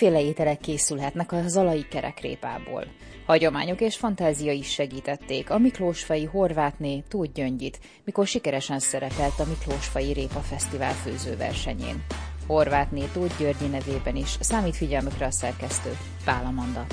Miféle ételek készülhetnek a zalai kerekrépából? Hagyományok és fantázia is segítették a Miklósfai Horvátné Tóth Gyöngyit, mikor sikeresen szerepelt a Miklósfai Répa Fesztivál főzőversenyén. Horvátné Tóth Györgyi nevében is számít figyelmükre a szerkesztő, Pál Amanda.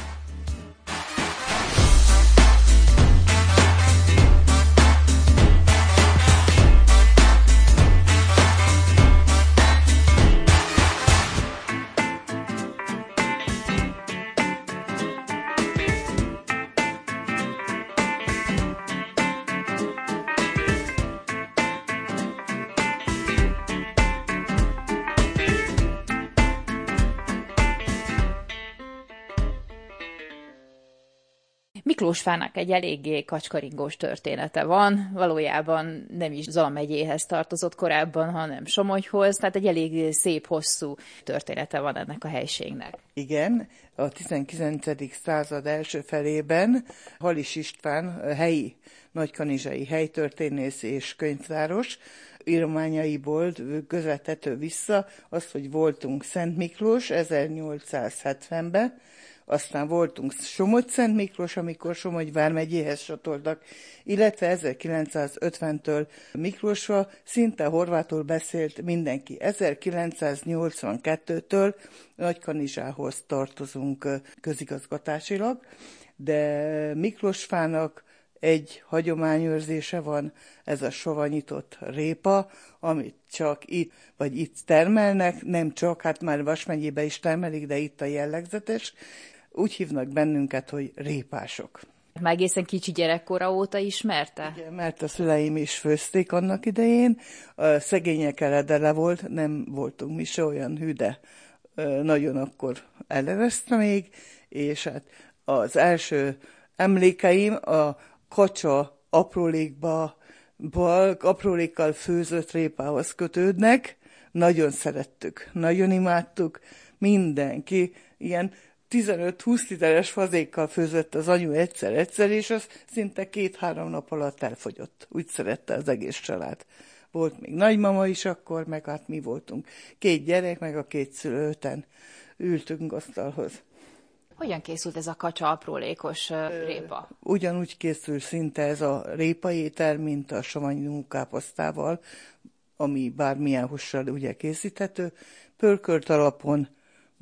Miklósfának egy eléggé kacskaringós története van, valójában nem is Zala megyéhez tartozott korábban, hanem Somogyhoz, tehát egy elég szép, hosszú története van ennek a helységnek. Igen, a 19. század első felében Halis István, helyi nagykanizsai helytörténész és könyvtáros, írományaiból közvetető vissza azt, hogy voltunk Szent Miklós 1870-ben, aztán voltunk Somogy-Szent Miklós, amikor Somogy vármegyéhez csatoltak, illetve 1950-től Miklósra szinte horvátul beszélt mindenki. 1982-től Nagykanizsához tartozunk közigazgatásilag, de Miklósfának egy hagyományőrzése van, ez a sovanyított répa, amit csak itt, vagy itt termelnek, nem csak, hát már Vas megyébe is termelik, de itt a jellegzetes, úgy hívnak bennünket, hogy répások. Már egészen kicsi gyerekkora óta ismerte? Igen, mert a szüleim is főzték annak idején. A szegények eredele volt, nem voltunk mi se olyan hűde. Nagyon akkor elevezte még, és hát az első emlékeim a kacsa aprólékba, aprólékkal főzött répához kötődnek. Nagyon szerettük, nagyon imádtuk. Mindenki ilyen 15-20 literes fazékkal főzött az anyu egyszer-egyszer, és az szinte két-három nap alatt elfogyott. Úgy szerette az egész család. Volt még nagymama is akkor, meg hát mi voltunk. Két gyerek, meg a két szülőten ültünk asztalhoz. Hogyan készült ez a kacsa aprólékos répa? Ugyanúgy készül szinte ez a étel, mint a savanyú káposztával, ami bármilyen hussal ugye készíthető. Pörkölt alapon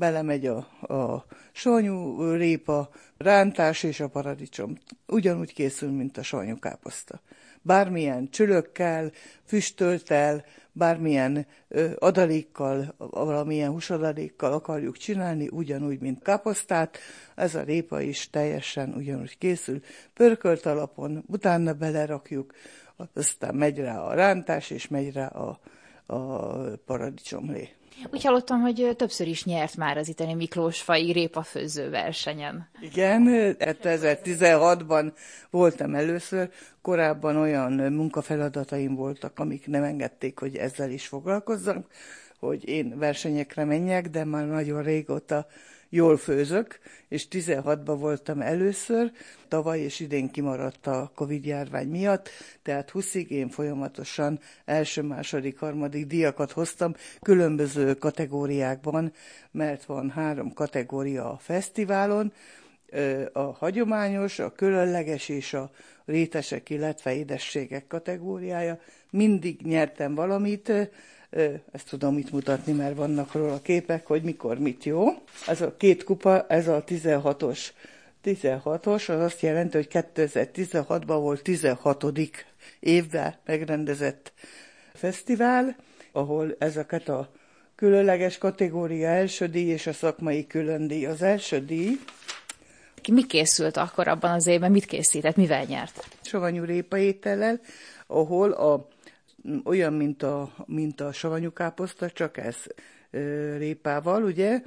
belemegy a, a sanyú répa, rántás és a paradicsom. Ugyanúgy készül, mint a sanyú káposzta. Bármilyen csülökkel, füstöltel, bármilyen ö, adalékkal, valamilyen húsadalékkal akarjuk csinálni, ugyanúgy, mint káposztát, ez a répa is teljesen ugyanúgy készül. Pörkölt alapon, utána belerakjuk, aztán megy rá a rántás, és megy rá a, a paradicsomlé. Úgy hallottam, hogy többször is nyert már az itteni Miklós fai répafőző versenyen. Igen, 2016-ban voltam először, korábban olyan munkafeladataim voltak, amik nem engedték, hogy ezzel is foglalkozzam, hogy én versenyekre menjek, de már nagyon régóta jól főzök, és 16-ban voltam először, tavaly és idén kimaradt a Covid-járvány miatt, tehát 20-ig én folyamatosan első, második, harmadik diakat hoztam különböző kategóriákban, mert van három kategória a fesztiválon, a hagyományos, a különleges és a rétesek, illetve édességek kategóriája. Mindig nyertem valamit, ezt tudom itt mutatni, mert vannak róla képek, hogy mikor mit jó. Ez a két kupa, ez a 16-os 16-os, az azt jelenti, hogy 2016-ban volt 16. évben megrendezett fesztivál, ahol ezeket a különleges kategória első díj és a szakmai külön díj. Az első díj mi készült akkor abban az évben, mit készített, mivel nyert? Savanyú répa étellel, ahol a olyan, mint a, mint a savanyú káposzta, csak ez répával, ugye,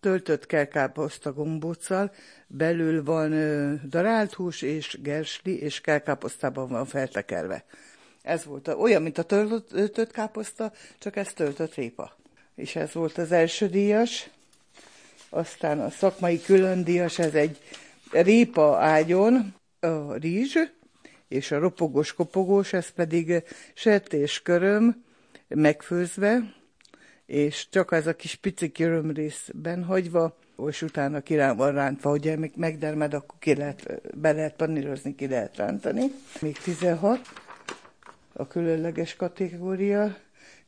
töltött kelkáposzta gombóccal, belül van darált hús és gersli, és kelkáposztában van feltekerve. Ez volt a, olyan, mint a töltött káposzta, csak ez töltött répa. És ez volt az első díjas. Aztán a szakmai külön díjas, ez egy répa ágyon, a rizs, és a ropogós kopogós, ez pedig sertés köröm megfőzve, és csak ez a kis pici körömrészben hagyva, és utána ki van rántva, ugye még megdermed, akkor ki lehet, be lehet panírozni, ki lehet rántani. Még 16, a különleges kategória,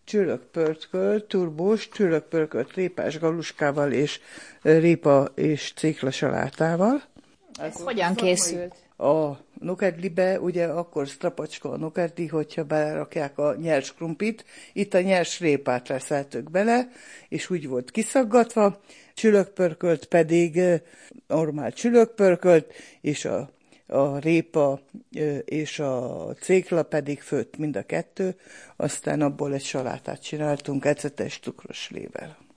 csülökpörkölt, turbós, csülökpörkölt répás galuskával és répa és cékla salátával. Ez hát, hogyan készült? A nokedlibe ugye akkor strapacska a nokedli, hogyha belerakják a nyers krumpit. Itt a nyers répát reszeltük bele, és úgy volt kiszaggatva. Csülökpörkölt pedig normál csülökpörkölt, és a a répa és a cékla pedig főtt mind a kettő, aztán abból egy salátát csináltunk ecetes cukros lével.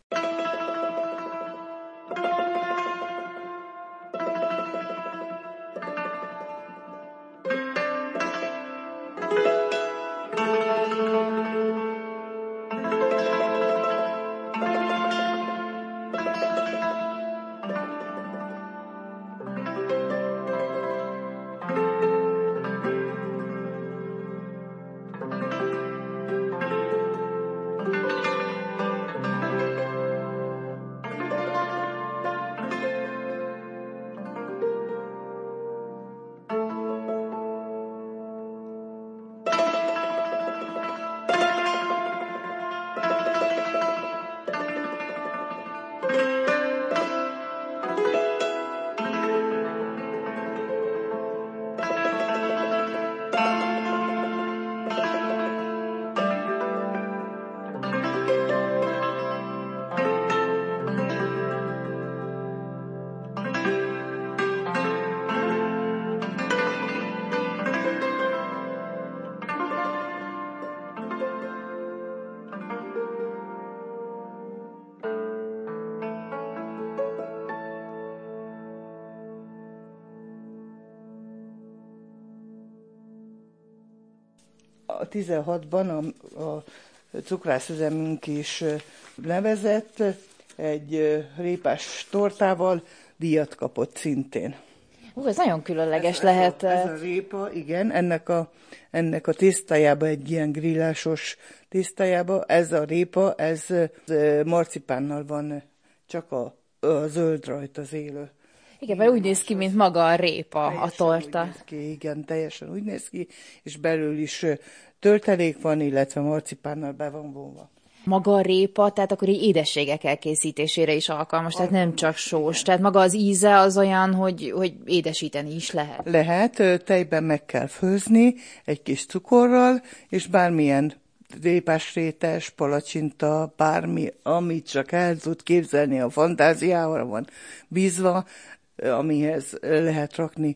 16-ban a, a cukrászüzemünk is nevezett, egy répás tortával díjat kapott szintén. Ú, ez nagyon különleges ez, lehet. Ez a, ez a répa, igen, ennek a, ennek a tésztájába, egy ilyen grillásos tésztájába, ez a répa, ez, ez marcipánnal van, csak a, a zöld rajta az élő. Igen, mert úgy néz ki, mint maga a répa, teljesen a torta. Úgy néz ki, igen, teljesen úgy néz ki, és belül is töltelék van, illetve marcipánnal be van vonva. Maga a répa, tehát akkor így édességek elkészítésére is alkalmas, tehát nem csak sós. Tehát maga az íze az olyan, hogy, hogy édesíteni is lehet. Lehet, tejben meg kell főzni, egy kis cukorral, és bármilyen répásrétes, palacsinta, bármi, amit csak el tud képzelni a fantáziára van bízva, amihez lehet rakni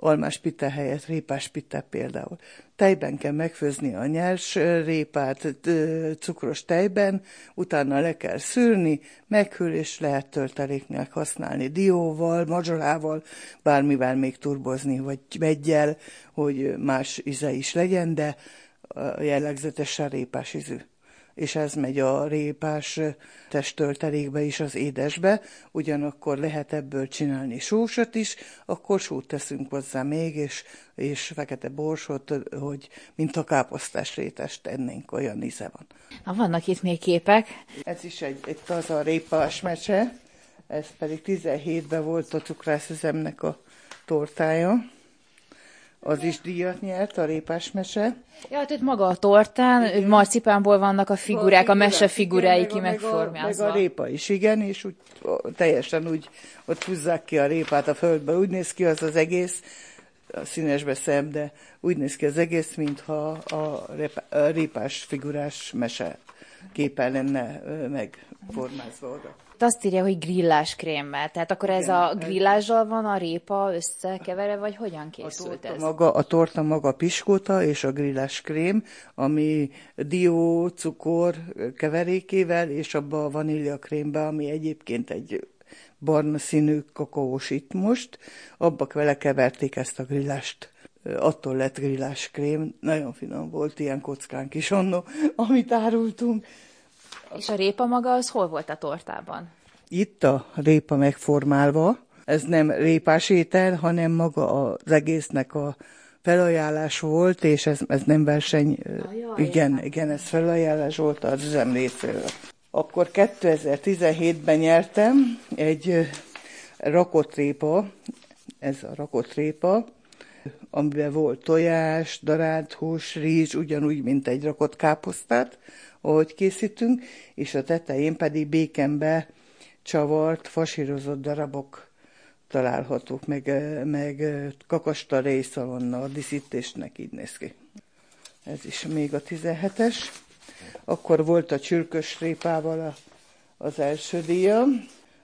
almás pite helyett répás pite például. Tejben kell megfőzni a nyers répát, cukros tejben, utána le kell szűrni, meghűl és lehet tölteléknek használni dióval, mazsolával, bármivel még turbozni, vagy meggyel, hogy más íze is legyen, de jellegzetesen répás ízű és ez megy a répás testtöltelékbe is az édesbe, ugyanakkor lehet ebből csinálni sósat is, akkor sót teszünk hozzá még, és, és fekete borsot, hogy mint a káposztás rétest tennénk, olyan íze van. Na, vannak itt még képek. Ez is egy, egy az a répás mese, ez pedig 17-ben volt a cukrászüzemnek a tortája az is díjat nyert, a répásmese. Ja, hát itt maga a tortán, igen. marcipánból vannak a figurák, a, a mese figurái ki megformázva. Meg a répa is, igen, és úgy teljesen úgy ott húzzák ki a répát a földbe. Úgy néz ki az az egész, a színesbe szem, de úgy néz ki az egész, mintha a, a répás figurás mese képen lenne megformázva oda azt írja, hogy grillás krémmel. Tehát akkor ez Igen, a grillással van a répa összekeverve, vagy hogyan készült a ez? Maga, a torta maga piskóta és a grillás krém, ami dió, cukor keverékével, és abba a vanília krémbe, ami egyébként egy barna színű kakaós itt most, abba vele keverték ezt a grillást attól lett grillás krém, nagyon finom volt, ilyen kockánk is annó, amit árultunk. És a répa maga az hol volt a tortában? Itt a répa megformálva, ez nem répás étel, hanem maga az egésznek a felajánlás volt, és ez, ez nem verseny, ah, igen, igen, ez felajánlás volt az üzem részéről. Akkor 2017-ben nyertem egy rakott répa, ez a rakott répa, amiben volt tojás, darált hús, rizs, ugyanúgy, mint egy rakott káposztát, ahogy készítünk, és a tetején pedig békenbe csavart, fasírozott darabok találhatók, meg, meg kakasta részalonna a díszítésnek így néz ki. Ez is még a 17-es. Akkor volt a csürkös répával a, az első díja,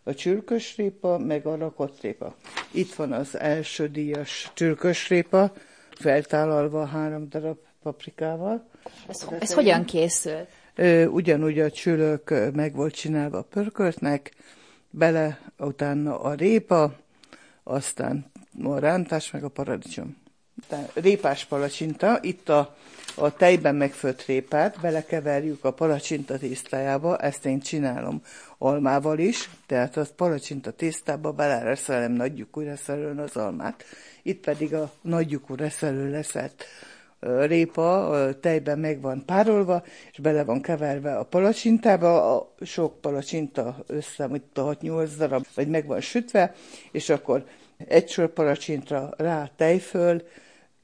a csürkös répa, meg a rakott répa. Itt van az első díjas csürkös répa, feltálalva három darab paprikával. Ez, ez hogyan készül? Ugyanúgy a csülök meg volt csinálva a pörköltnek, bele utána a répa, aztán a rántás, meg a paradicsom. Répás palacsinta, itt a, a tejben megfőtt répát belekeverjük a palacsinta tésztájába, ezt én csinálom almával is, tehát az palacsinta tésztába belereszelem nagyjukú reszelőn az almát. Itt pedig a nagyjukú reszelő leszett répa tejben meg van párolva, és bele van keverve a palacsintába, a sok palacsinta össze, mint a 6-8 darab, vagy meg van sütve, és akkor egy sor palacsintra rá tejföl,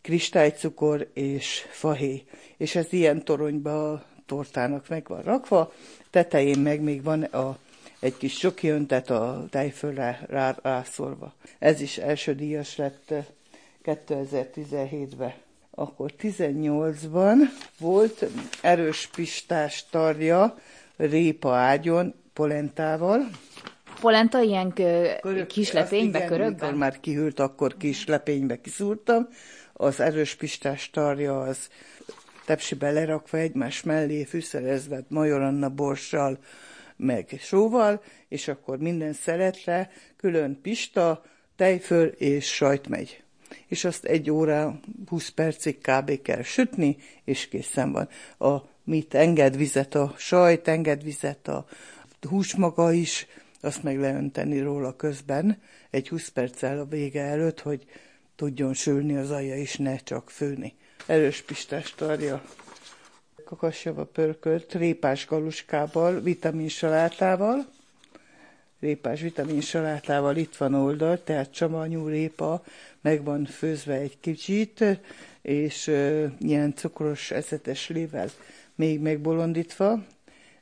kristálycukor és fahéj. És ez ilyen toronyba tortának meg van rakva, tetején meg még van a, egy kis csoki öntet a tejfölre rá, rászorva. Ez is első díjas lett 2017-ben. Akkor 18-ban volt erős pistás tarja répa ágyon polentával, polenta ilyen Körök, kis lepénybe, körökben? már kihűlt, akkor kis lepénybe kiszúrtam. Az erős pistás tarja az tepsibe lerakva egymás mellé, fűszerezve Major Anna borssal, meg sóval, és akkor minden szeletre külön pista, tejföl és sajt megy. És azt egy óra, 20 percig kb. kell sütni, és készen van. A mit enged vizet a sajt, enged vizet a hús maga is, azt meg leönteni róla közben, egy 20 perccel a vége előtt, hogy tudjon sülni az alja is, ne csak főni. Erős pistás tarja, kakasjava pörkölt, répás galuskával, vitaminsalátával, répás vitaminsalátával itt van oldal, tehát csamanyú répa, meg van főzve egy kicsit, és uh, ilyen cukros eszetes lével még megbolondítva,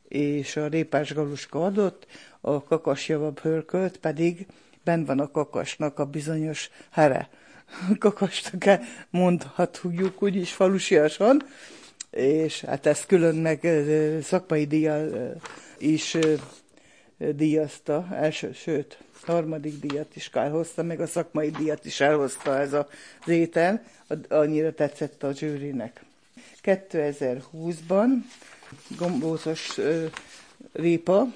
és a répás galuska adott, a kakasjava pörkölt pedig ben van a kakasnak a bizonyos here. Kakasnak mondhatjuk úgyis falusiasan, és hát ezt külön meg szakmai díjjal is díjazta, első, sőt, harmadik díjat is elhozta, meg a szakmai díjat is elhozta ez az étel, annyira tetszett a zsűrinek. 2020-ban gombózos répa,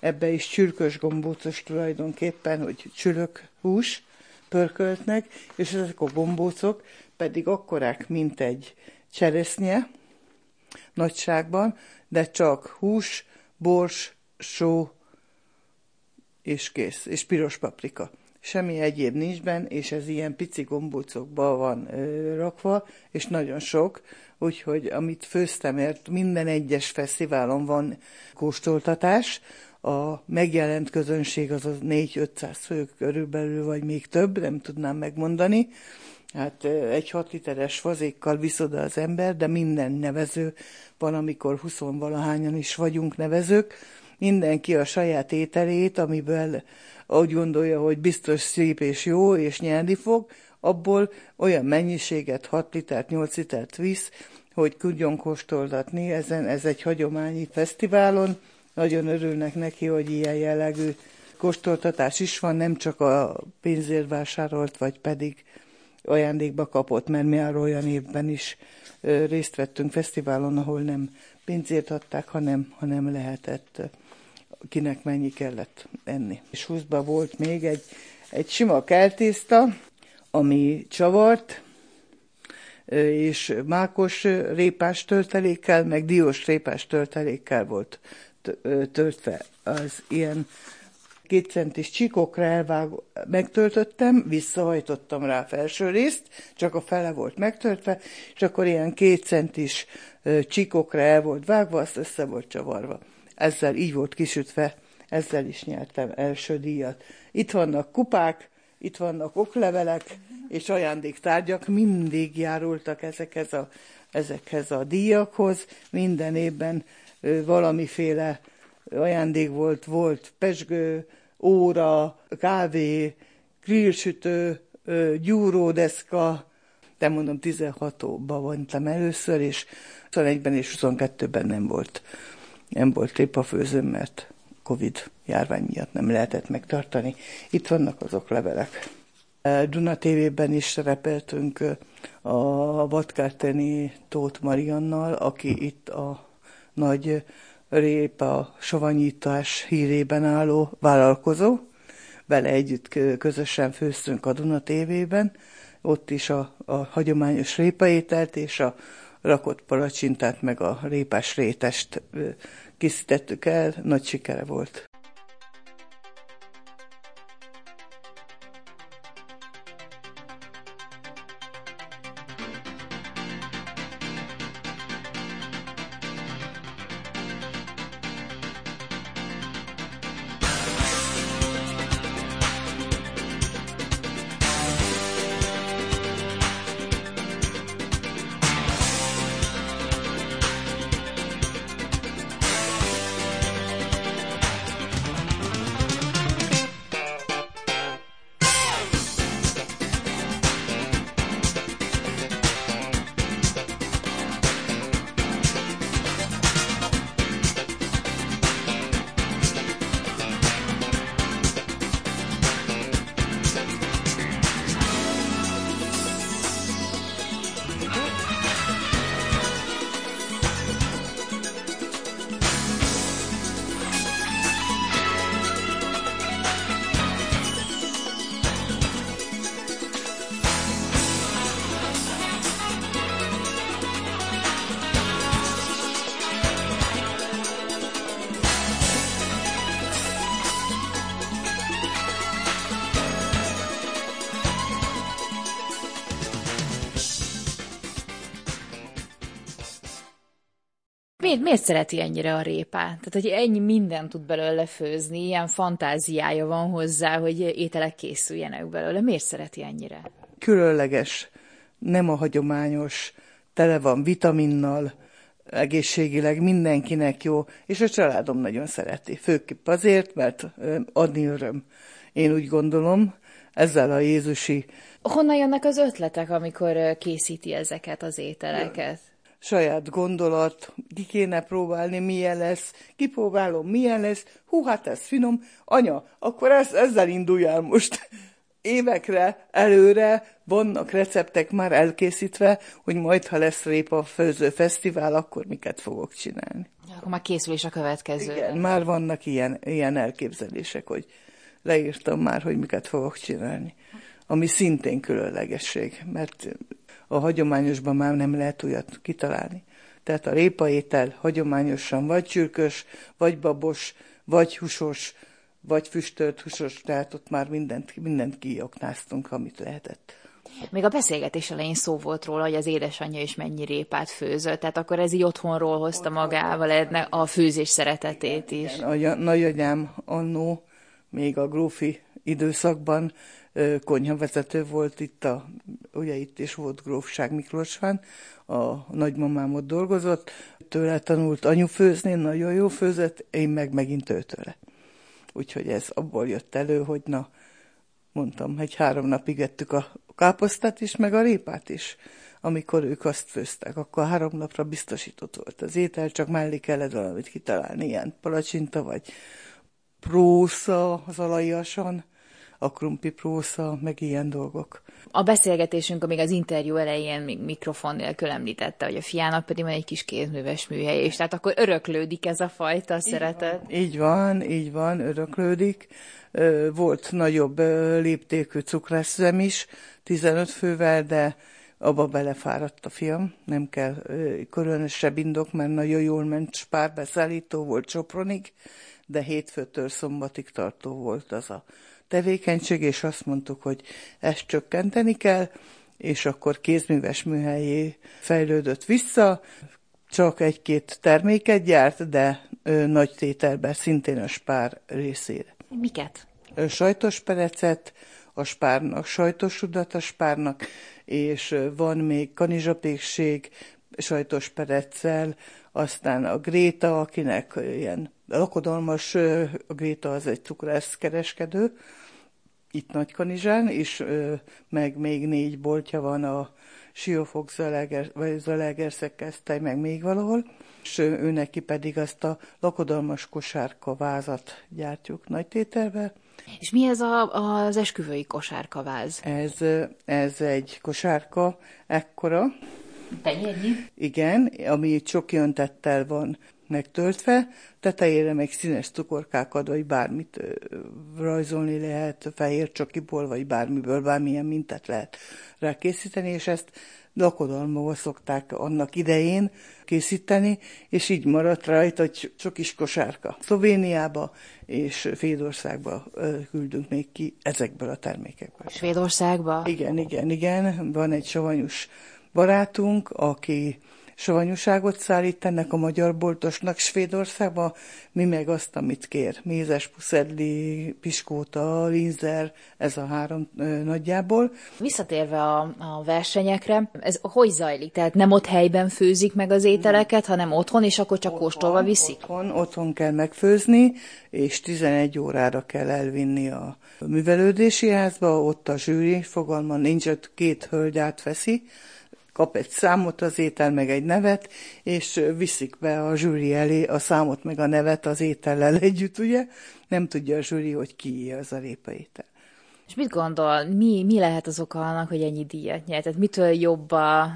ebbe is csürkös gombócos tulajdonképpen, hogy csülök hús pörköltnek, és ezek a gombócok pedig akkorák, mint egy cseresznye nagyságban, de csak hús, bors, só és kész, és piros paprika. Semmi egyéb nincs benne, és ez ilyen pici gombócokba van ö, rakva, és nagyon sok, úgyhogy amit főztem, mert minden egyes fesztiválon van kóstoltatás, a megjelent közönség az az 4-500 fő körülbelül, vagy még több, nem tudnám megmondani. Hát egy 6 literes fazékkal visz oda az ember, de minden nevező, van amikor 20 valahányan is vagyunk nevezők, mindenki a saját ételét, amiből úgy gondolja, hogy biztos szép és jó, és nyerni fog, abból olyan mennyiséget, 6 litert, 8 litert visz, hogy tudjon kóstoltatni. Ezen, ez egy hagyományi fesztiválon, nagyon örülnek neki, hogy ilyen jellegű kóstoltatás is van, nem csak a pénzért vásárolt, vagy pedig ajándékba kapott, mert mi arra olyan évben is részt vettünk fesztiválon, ahol nem pénzért adták, hanem, hanem lehetett, kinek mennyi kellett enni. És 20 volt még egy, egy sima keltészta, ami csavart, és mákos répás töltelékkel, meg diós répás töltelékkel volt töltve. Az ilyen két centis csikokra elvág, megtöltöttem, visszahajtottam rá a felső részt, csak a fele volt megtöltve, és akkor ilyen két centis csikokra el volt vágva, azt össze volt csavarva. ezzel így volt kisütve, ezzel is nyertem első díjat. Itt vannak kupák, itt vannak oklevelek, és ajándéktárgyak mindig járultak ezekhez a, ezekhez a díjakhoz. Minden évben valamiféle ajándék volt, volt pesgő, óra, kávé, grillsütő, gyúródeszka, de mondom 16-ban voltam először, és 21-ben és 22-ben nem volt, nem volt tépafőzőm, mert Covid járvány miatt nem lehetett megtartani. Itt vannak azok levelek. Duna TV-ben is szerepeltünk a Vadkárteni Tóth Mariannal, aki itt a nagy répa savanyítás hírében álló vállalkozó. Vele együtt közösen főztünk a Duna TV-ben, ott is a, a hagyományos répaételt és a rakott palacsintát meg a répás rétest készítettük el, nagy sikere volt. Miért, miért szereti ennyire a répát? Tehát, hogy ennyi mindent tud belőle főzni, ilyen fantáziája van hozzá, hogy ételek készüljenek belőle. Miért szereti ennyire? Különleges, nem a hagyományos, tele van vitaminnal, egészségileg mindenkinek jó, és a családom nagyon szereti. Főképp azért, mert adni öröm. Én úgy gondolom, ezzel a Jézusi... Honnan jönnek az ötletek, amikor készíti ezeket az ételeket? Saját gondolat, ki kéne próbálni, milyen lesz, kipróbálom, milyen lesz, hú, hát ez finom, anya, akkor ez, ezzel induljál most. Évekre előre vannak receptek már elkészítve, hogy majd, ha lesz répa főző fesztivál, akkor miket fogok csinálni. Akkor már készül is a következő. Igen, már vannak ilyen, ilyen elképzelések, hogy leírtam már, hogy miket fogok csinálni. Ami szintén különlegesség, mert a hagyományosban már nem lehet olyat kitalálni. Tehát a répaétel hagyományosan vagy csürkös, vagy babos, vagy húsos, vagy füstölt húsos, tehát ott már mindent, mindent kioknáztunk, amit lehetett. Még a beszélgetés elején szó volt róla, hogy az édesanyja is mennyi répát főzött, tehát akkor ez így otthonról hozta magával edne a főzés szeretetét is. Igen, a nagyanyám annó, még a grófi időszakban konyhavezető volt itt, a, ugye itt is volt grófság Miklósván, a nagymamám ott dolgozott, tőle tanult anyu főzni, nagyon jó főzött, én meg megint őtőle. Úgyhogy ez abból jött elő, hogy na, mondtam, egy három napig ettük a káposztát is, meg a répát is. Amikor ők azt főztek, akkor három napra biztosított volt az étel, csak mellé kellett valamit kitalálni, ilyen palacsinta, vagy prósza az alajasan, a prósza, meg ilyen dolgok. A beszélgetésünk, még az interjú elején még mikrofon nélkül említette, hogy a fiának pedig van egy kis kézműves műhely, és tehát akkor öröklődik ez a fajta így szeretet. Van, így van, így van, öröklődik. Volt nagyobb léptékű cukrászüzem is, 15 fővel, de abba belefáradt a fiam, nem kell különösebb indok, mert nagyon jól ment, spárbeszállító volt Sopronig, de hétfőtől szombatig tartó volt az a tevékenység, és azt mondtuk, hogy ezt csökkenteni kell, és akkor kézműves műhelyé fejlődött vissza, csak egy-két terméket gyárt, de nagy tételbe, szintén a spár részére. Miket? Sajtos perecet, a spárnak, sajtos rudat a spárnak, és van még kanizsapékség sajtos pereccel, aztán a Gréta, akinek ilyen lakodalmas, a Gréta az egy cukrászkereskedő, itt Nagykanizsán, és meg még négy boltja van a Siófok Zalaeger, vagy Zalaegerszeg kezdte, meg még valahol, és ő neki pedig azt a lakodalmas kosárka vázat gyártjuk nagy tételbe. És mi ez a, az esküvői kosárkaváz? Ez, ez egy kosárka, ekkora. Tenyérnyi? Igen, ami csoki öntettel van megtöltve, tetejére meg színes cukorkákat, vagy bármit rajzolni lehet, fehér csokiból, vagy bármiből, bármilyen mintát lehet rá készíteni, és ezt lakodalmával szokták annak idején készíteni, és így maradt rajta egy sok is kosárka. Szlovéniába és Svédországba küldünk még ki ezekből a termékekből. Svédországba? Igen, igen, igen. Van egy savanyus barátunk, aki savanyúságot szállít ennek a magyar boltosnak Svédországba, mi meg azt, amit kér. Mézes, puszedli, piskóta, linzer, ez a három ö, nagyjából. Visszatérve a, a versenyekre, ez hogy zajlik? Tehát nem ott helyben főzik meg az ételeket, hanem otthon, és akkor csak otthon, kóstolva viszik? Otthon, otthon kell megfőzni, és 11 órára kell elvinni a művelődési házba, ott a zsűri, fogalma nincs, ott két hölgy átveszi, kap egy számot az étel, meg egy nevet, és viszik be a zsűri elé a számot, meg a nevet az étellel együtt, ugye? Nem tudja a zsűri, hogy ki az a répaétel. És mit gondol, mi, mi lehet az oka annak, hogy ennyi díjat nyert? Tehát mitől jobb a,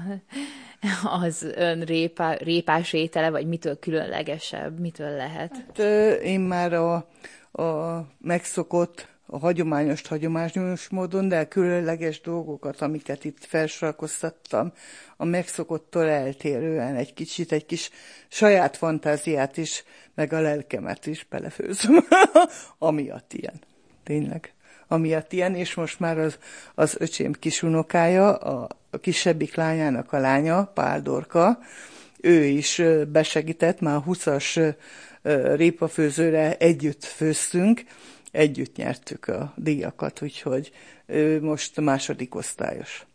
az ön répa, répás étele, vagy mitől különlegesebb, mitől lehet? Hát, én már a, a megszokott a hagyományos, hagyományos módon, de a különleges dolgokat, amiket itt felsorakoztattam, a megszokottól eltérően egy kicsit, egy kis saját fantáziát is, meg a lelkemet is belefőzöm, amiatt ilyen. Tényleg. Amiatt ilyen, és most már az, az öcsém kisunokája, a, a kisebbik lányának a lánya, Páldorka, ő is besegített, már 20-as répafőzőre együtt főztünk, együtt nyertük a díjakat, úgyhogy ő most második osztályos.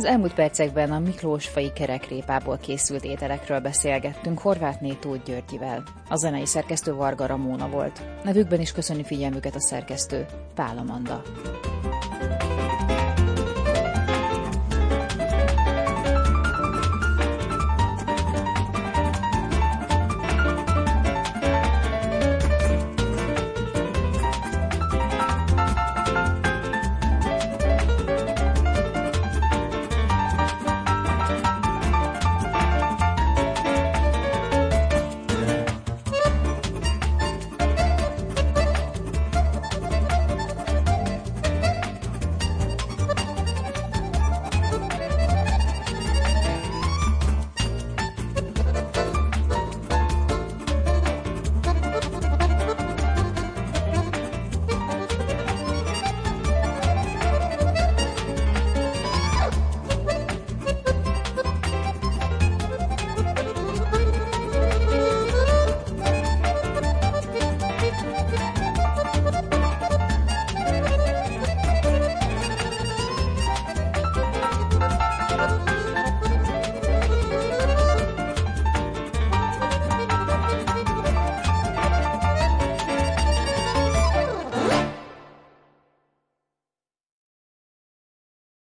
Az elmúlt percekben a Miklósfai kerekrépából készült ételekről beszélgettünk Horvátné Tóth Györgyivel. A zenei szerkesztő Varga Ramóna volt. Nevükben is köszöni figyelmüket a szerkesztő Pál Amanda.